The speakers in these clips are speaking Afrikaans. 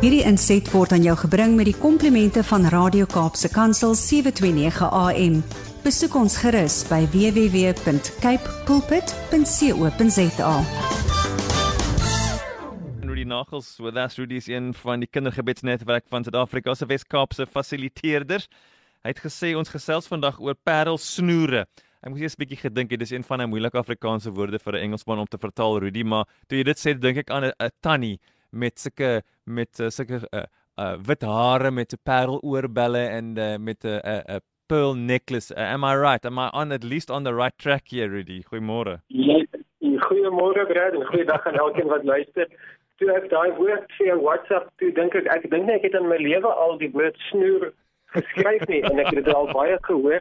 Hierdie inset word aan jou gebring met die komplimente van Radio Kaapse Kansel 729 AM. Besoek ons gerus by www.cape pulpit.co.za. Rudy Nagels, with us Rudy is een van die kindergebedsnetwerk van Suid-Afrika se Wes-Kaapse fasiliteerders. Hy het gesê ons gesels vandag oor parelsnoere. Ek moes eers 'n bietjie gedink het dis een van 'n moeilike Afrikaanse woorde vir 'n Engelsman om te vertaal Rudy, maar toe jy dit sê dink ek aan 'n tannie met sulke met uh, sulke uh, uh, wit hare met 'n pareloorbelle en uh, met 'n uh, 'n uh, pearl necklace. Uh, am I right? Am I on at least on the right track here Rudy? Goeiemôre. Goeiemôre Brad en goeiedag aan elkeen wat luister. Toe ek daai woord via WhatsApp, toe dink ek ek dink net ek het in my lewe al die woord snoer geskryf nie en ek het dit al baie gehoor.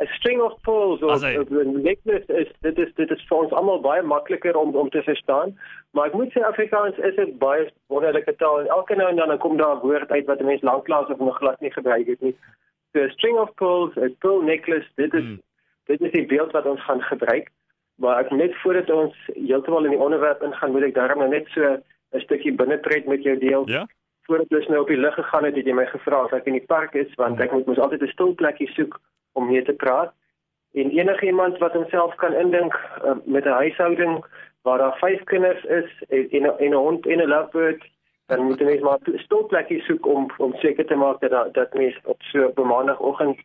'n String of pearls of 'n necklace is dit is dit is vir ons almal baie makliker om om te verstaan. Maar ek moet sê Afrikaans is 'n baie wonderlike taal en elke nou en dan kom daar 'n woord uit wat 'n mens lanklaas of nog glad nie gebruik het nie. So 'n string of pearls, 'n pearl necklace, dit is hmm. dit is die beeld wat ons gaan gebruik. Maar ek net voordat ons heeltemal in die onderwerp ingaan, moet ek daarom net so 'n stukkie binnetred met jou deel. Ja voordat ons nou op die lug gegaan het, het jy my gevra of ek in die park is want ek moet mos altyd 'n stil plekkie soek om mee te praat. En enige iemand wat homself kan indink uh, met 'n huishouding waar daar vyf kinders is en en 'n hond en 'n lovebird, dan moet net maar 'n stil plekkie soek om om seker te maak dat dat mens op so op maandagooggend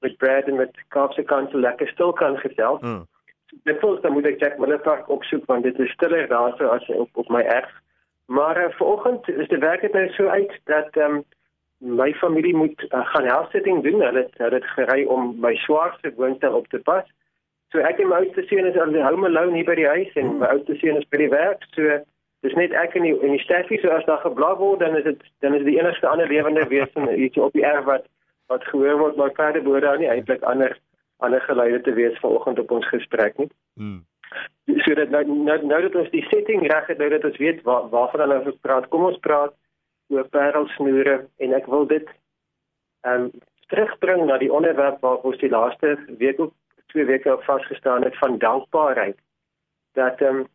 met Brad en met Kaapse Kansel lekker stil kan gesels. Hmm. Dit voel dan moet ek check my park opsoek want dit is stiller daar so as op op my erf. Maar uh, vanoggend is die werk het nou so uit dat ehm um, my familie moet uh, gaan helfsetting doen. Hulle het hulle het gery om my swaarste woonstel op te pas. So ek en my oudste seun is aan die home alone hier by die huis en my oudste seun is by die werk. So dis net ek en die en die steffie so as daar geblaf word dan is dit dan is die enigste ander lewende wesen hier op die erf wat wat gehoor word by verder boorde nie eintlik ander ander geluide te wees vanoggend op ons gesprek nie. Hmm so dat nou nou, nou dat ons die setting reg het, nou dat ons weet waar waarvan hulle nou praat. Kom ons praat oor parelsnoere en ek wil dit ehm um, terugbring na die onderwerp waar ons die laaste week ook twee weke op vasgestaan het van dankbaarheid. Dat ehm um,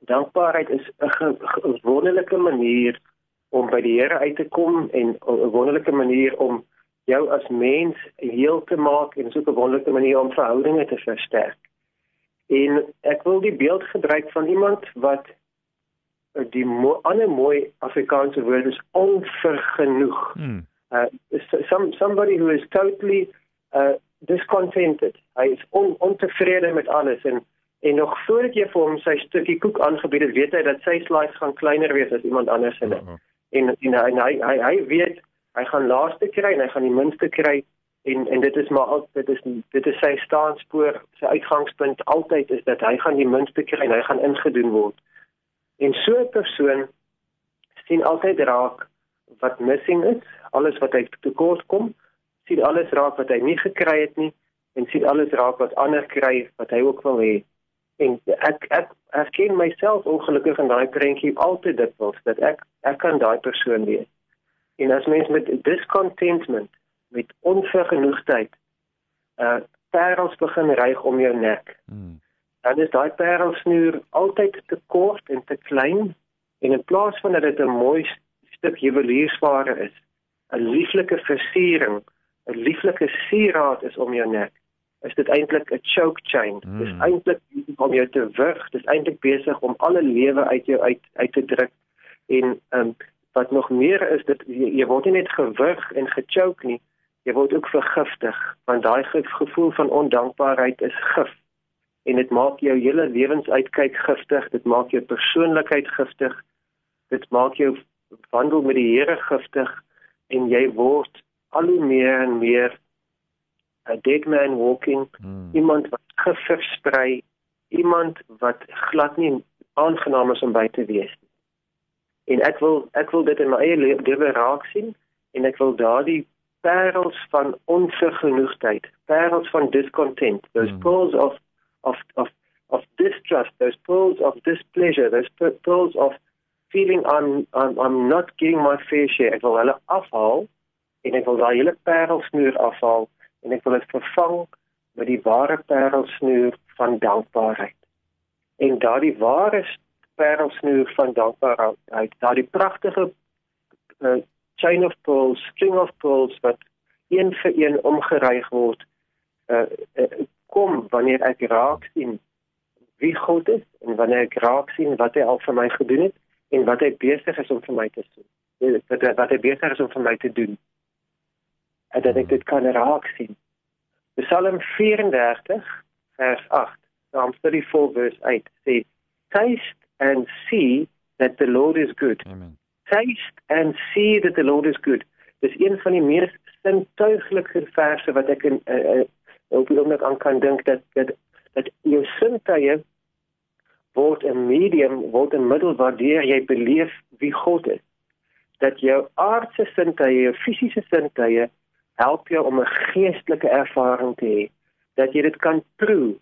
dankbaarheid is 'n wonderlike manier om by die Here uit te kom en 'n wonderlike manier om jou as mens heel te maak en so 'n wonderlike manier om verhoudinge te versterk. En ek wil die beeld gebruik van iemand wat die mo ander mooi Afrikaanse woord is onvergenoeg. Hmm. Uh some somebody who is totally uh discontented. Hy is on, ontevrede met alles en en nog voordat jy vir hom sy stukkie koek aangebied het, weet hy dat sy slice gaan kleiner wees as iemand anders se. Uh -huh. En en hy hy hy, hy weet hy gaan laaste kry en hy gaan die minste kry en en dit is maar al dit is dit is sy staanspoor sy uitgangspunt altyd is dat hy gaan die minste kry en hy gaan ingedoen word en so 'n persoon sien altyd raak wat missing is alles wat hy tekort kom sien alles raak wat hy nie gekry het nie en sien alles raak wat ander kry wat hy ook wil hê en ek ek ek ken myself ongelukkig in daai prentjie altyd dit wil dat ek ek kan daai persoon wees en as mens met discontentment met onvergenoegdheid uh parels begin ryg om jou nek. Hmm. Dan is daai parelsnoer altyd te kort en te klein en in plaas van dat dit 'n mooi stuk juweliersware is, 'n lieflike versiering, 'n lieflike sieraad is om jou nek, is dit eintlik 'n choke chain. Hmm. Dit is eintlik om jou te wurg, dit is eintlik besig om alle lewe uit jou uit uit te druk en um wat nog meer is dit jy, jy word nie net gewurg en gechoke nie jy word ook vergiftig want daai gevoel van ondankbaarheid is gif en dit maak jou hele lewensuitkyk giftig dit maak jou persoonlikheid giftig dit maak jou wandel met die Here giftig en jy word al hoe meer en meer 'n dead man walking hmm. iemand wat gif versprei iemand wat glad nie aangenaam is om by te wees en ek wil ek wil dit in my eie lewe raak sien en ek wil daardie parels van onvergenoegdheid, parels van discontent, those mm. pearls of of of of distrust, those pearls of displeasure, those pearls of feeling I'm I'm I'm not getting my fair share. Ek wil hulle afhaal en ek wil daai hele parelsnoer afhaal en ek wil dit vervang met die ware parelsnoer van dankbaarheid. En daardie ware parelsnoer van dankbaarheid, daardie pragtige uh, chain of pearls, string of pearls wat een vir een omgeruig word. Uh, uh kom wanneer ek raak sien wie God is en wanneer ek raak sien wat hy al vir my gedoen het en wat hy besig is om vir my te doen. Wat wat hy besig is om vir my te doen. En dat ek dit kan raak sien. Psalm 34 vers 8. Psalm 34 vers 8 sê taste and see that the Lord is good. Amen. Taste and see that the Lord is good. Dis een van die mees sintuiglike verse wat ek in uh, uh, op die oomblik aan kan dink dat dat dat jou sintuie word 'n medium word 'n middel waardeur jy beleef wie God is dat jou aardse sintuie jou fisiese sintuie help jou om 'n geestelike ervaring te hê dat jy dit kan proe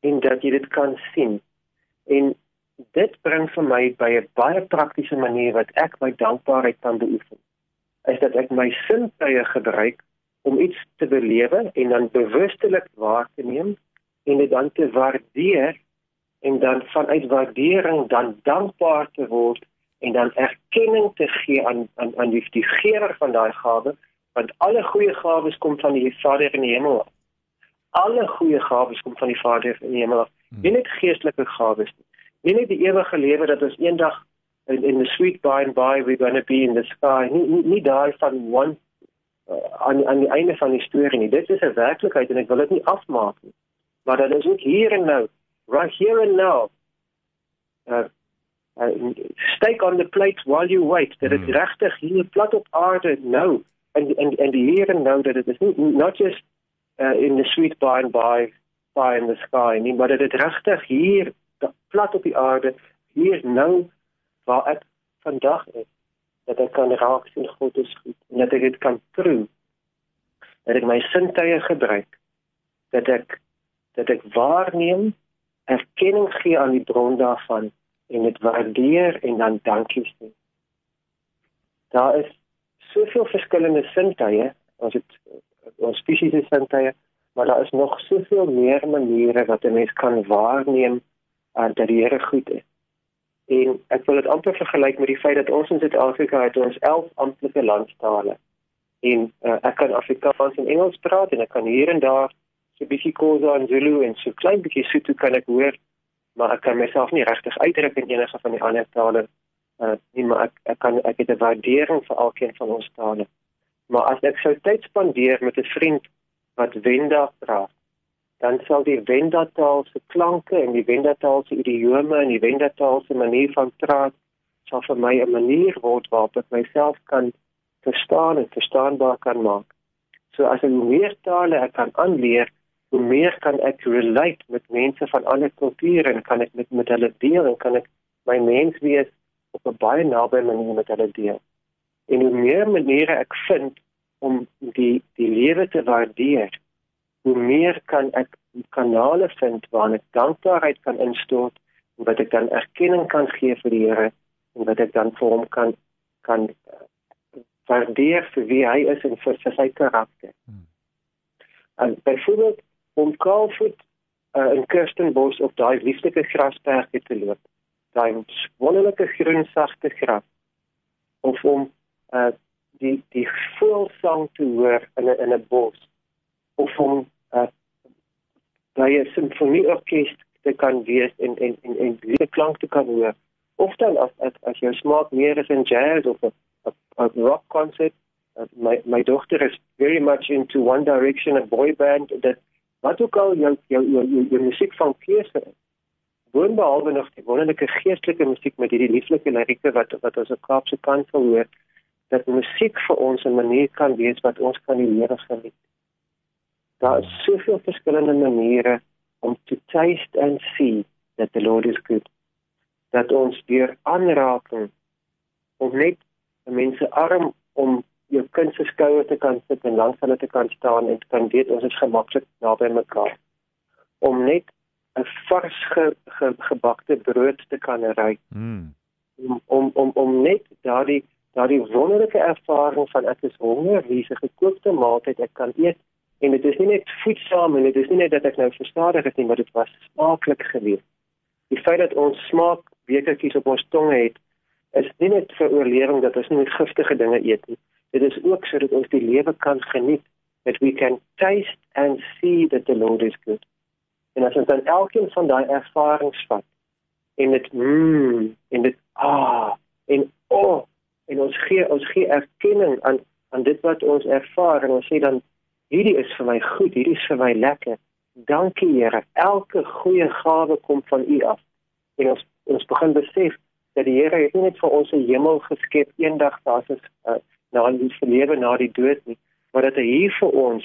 en dat jy dit kan sien en dit bring vir my by 'n baie praktiese manier wat ek my dankbaarheid kan beoefen. Is dat ek my sintuie gebruik om iets te belewe en dan bewustelik waar te neem en dit dan te waardeer en dan vanuit waardering dan dankbaar te word en dan erkenning te gee aan aan aan die, die gewer van daai gawe want alle goeie gawes kom van die Vader in die hemel. Alle goeie gawes kom van die Vader in die hemel. Hmm. Nie net geestelike gawes nie. Nie net die ewige lewe dat ons eendag in, in the sweet by and by we're going to be in the sky. Nie nie, nie daai van one aan aan die einde van die storie nie. Dit is 'n werklikheid en ek wil dit nie afmaak nie. Maar dat is ook hier en nou, right here and now. Uh, uh steek on the plate while you wait. Dit mm. regtig hier plat op aarde nou en en en die here nou dat dit is nie not just uh, in the sweet by and by by in the sky nie, maar dat dit regtig hier plat op die aarde hier nou waar ek vandag is dat ek kan raak sien God is goed en dat ek dit kan proe. Dat ek my sintuie gebruik. Dat ek dat ek waarneem erkenning gee aan die bron daarvan en dit waardeer en dan dankie sê. Daar is soveel verskillende sintuie. Ons het ons fisiese sintuie maar daar is nog soveel meer maniere wat 'n mens kan waarneem uh, dat die Here goed is En ek wil dit amper vergelyk met die feit dat ons in Suid-Afrika het ons 11 amptelike landstale. En uh, ek kan Afrikaans en Engels praat en ek kan hier en daar so 'n bietjie Khoza en Zulu en so klein bietjie Sotho kan ek hoor, maar ek kan myself nie regtig uitdruk in enige van die ander tale uh nie, maar ek ek kan ek het 'n waardering vir elkeen van ons tale. Maar as ek sou tyd spandeer met 'n vriend wat Wenda praat dan sal die Wendataal se klanke en die Wendataal se idiome en die Wendataal se manier van praat sal vir my 'n manier word waarop ek myself kan verstaan en verstaanbaar kan maak. So as ek meer tale ek kan aanleer, hoe meer kan ek relate met mense van ander kulture en kan ek met met hulle deel en kan ek my mens wees op 'n baie naby manier met hulle deel. En hoe meer maniere ek vind om die die lewe te waardeer hoe meer kan ek kanale vind waar ek dankbaarheid kan instort en wat ek dan erkenning kan gee vir die Here en wat ek dan vir hom kan kan uh, waardeer vir wie hy is en vir sy karakter. Hmm. En byvoorbeeld om Kaapvoet uh, in Kirstenbos op daai lieflike grasperke te loop. Daai wonderlike groen sagte gras of om uh, die die voelsang te hoor in 'n in 'n bos of om uh, by 'n simfonieorkes te kan wees en en en en die klank te kan hoor. Of dan as as, as jou smaak meer is in jazz of 'n rock concert. Uh, my my dogter is very much into One Direction a boy band that wat ook al jou jou jou, jou, jou musiek van keuse is. Boonbehalwe nog die wonderlike geestelike musiek met hierdie lieflike lirieke wat wat ons op Kaapse kant hoor dat musiek vir ons 'n manier kan wees wat ons kan die lewe geniet. Daar is soveel verskillende maniere om to taste and see that the Lord is good. Dat ons deur aanraking om net mense arm om jou kind se skouer te kan sit en langs hulle te kan staan en kan weet ons is gemaklik naby mekaar. Om net 'n vars ge, ge, gebakte brood te kan ry. Mm. Om om om om net daardie daardie wonderlike ervaring van ek is honger, hier is 'n gekookte maaltyd ek kan eet En dit is nie net voedsaam en dit is nie net dat ek nou verstadig is nie, maar dit was smaaklik geweest. Die feit dat ons smaak bekertjies op ons tong het is nie net vir oorlewing dat ons nie giftige dinge eet nie. Dit is ook sodat ons die lewe kan geniet, that we can taste and see that the Lord is good. En as ons dan elkeen van daai ervarings vat en dit mmm en dit ah en oh en ons gee ons gee erkenning aan aan dit wat ons ervaar en ons sê dan hierdie is vir my goed, hierdie is vir my lekker. Dankie Here. Elke goeie gawe kom van U af. En ons ons begin besef dat die Here nie net vir ons 'n hemel geskep eendag daar is uh, na die lewe na die dood nie, maar dat hy hier vir ons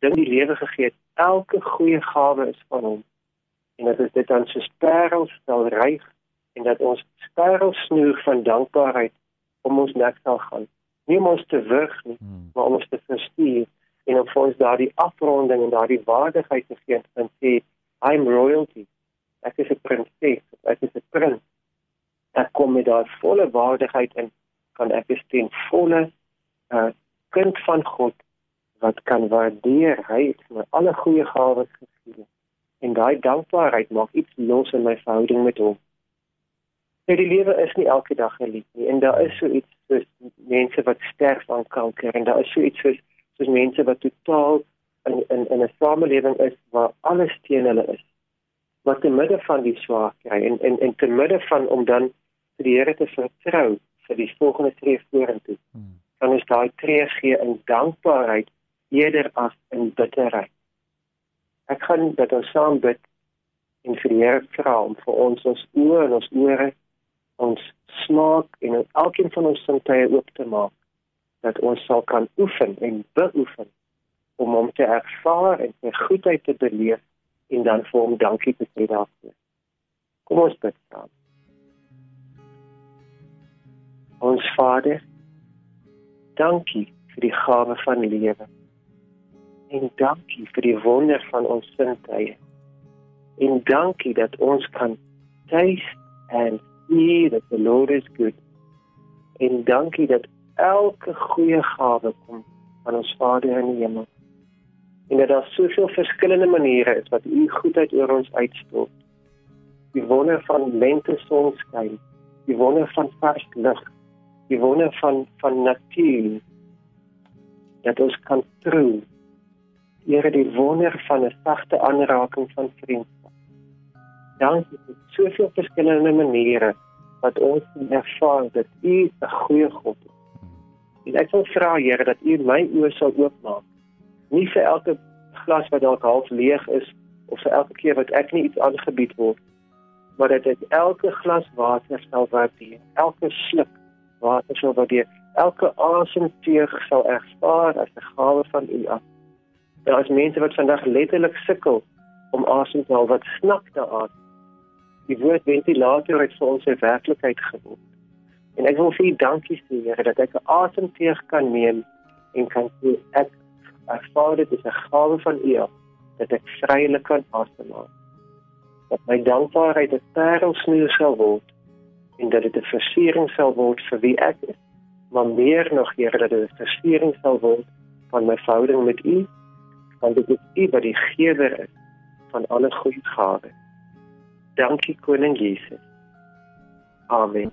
ding die lewe gegee het. Elke goeie gawe is van hom. En dat dit dan so parels sal ryk en dat ons parels snoer van dankbaarheid om ons nek sal gaan. Nie om ons te wurg nie, hmm. maar om ons te verstuur en om vir ons daardie afronding en daardie waardigheid te gee en sê I'm royalty. Ek is 'n prinses, ek is 'n prins. Ek kom met daardie volle waardigheid en kan ek is ten volle 'n uh, kind van God wat kan waardeer hy het my alle goeie gawes gegee. En daai dankbaarheid maak iets los in my verhouding met hom. Nee, die lewe is nie elke dag geliefd nie en daar is so iets soos mense wat sterf aan kanker en daar is so iets soos soos mense wat totaal in in in 'n samelewing is waar alles teen hulle is. Maar te midde van die swaarkry en en en te midde van om dan vir die Here te vertrou vir die volgende tree vorentoe. Hmm. Dan is daai tree gee in dankbaarheid eerder as in bitterheid. Ek gaan dat ons saam bid en vir die Here vra om vir ons ons oë en ons ore ons smaak en elkeen van ons sintuie oop te maak dat ons sal kan oefen en beoefen om hom te ervaar en sy goedheid te beleef en dan vir hom dankie te sê daarvoor. Kom ons bid saam. Ons Vader, dankie vir die gawe van lewe. En dankie vir die wonder van ons sintuie. En dankie dat ons kan taste and see that the Lord is good. En dankie dat elke goeie gawe kom van ons Vader in die hemel. En dat daar soveel verskillende maniere is wat U goedheid oor ons uitstort. Die wonder van lente sonskyn, die wonder van vars lug, die wonder van van natuur dat ons kan proe. Here die wonder van 'n sagte aanraking van vriendskap dankie vir soveel verskillende maniere wat ons ervaar dat U 'n goeie God is. En ek wil vra Here dat U my oë sal oopmaak. Nie vir elke glas wat dalk half leeg is of vir elke keer wat ek nie iets aangebied word, maar dat dit elke glas water sal waardeer, elke sluk water sal waardeer, elke asemteug sal ervaar as 'n gawe van U af. Daar is mense wat vandag letterlik sukkel om asem te haal wat snak daaraan die woord ventilator het vir ons 'n werklikheid geword. En ek wil vir U dankie sê Here dat ek 'n asemteug kan neem en kan sê ek ervaar dit is 'n gawe van U dat ek vrylik kan asemhaal. Dat my dankbaarheid 'n parelsnoer sal word en dat dit 'n versiering sal word vir wie ek is. Maar meer nog Here dat dit 'n versiering sal word van my verhouding met U want dit is U wat die gewer is van alle goeie gawes. Dankie koning Jesus. Amen.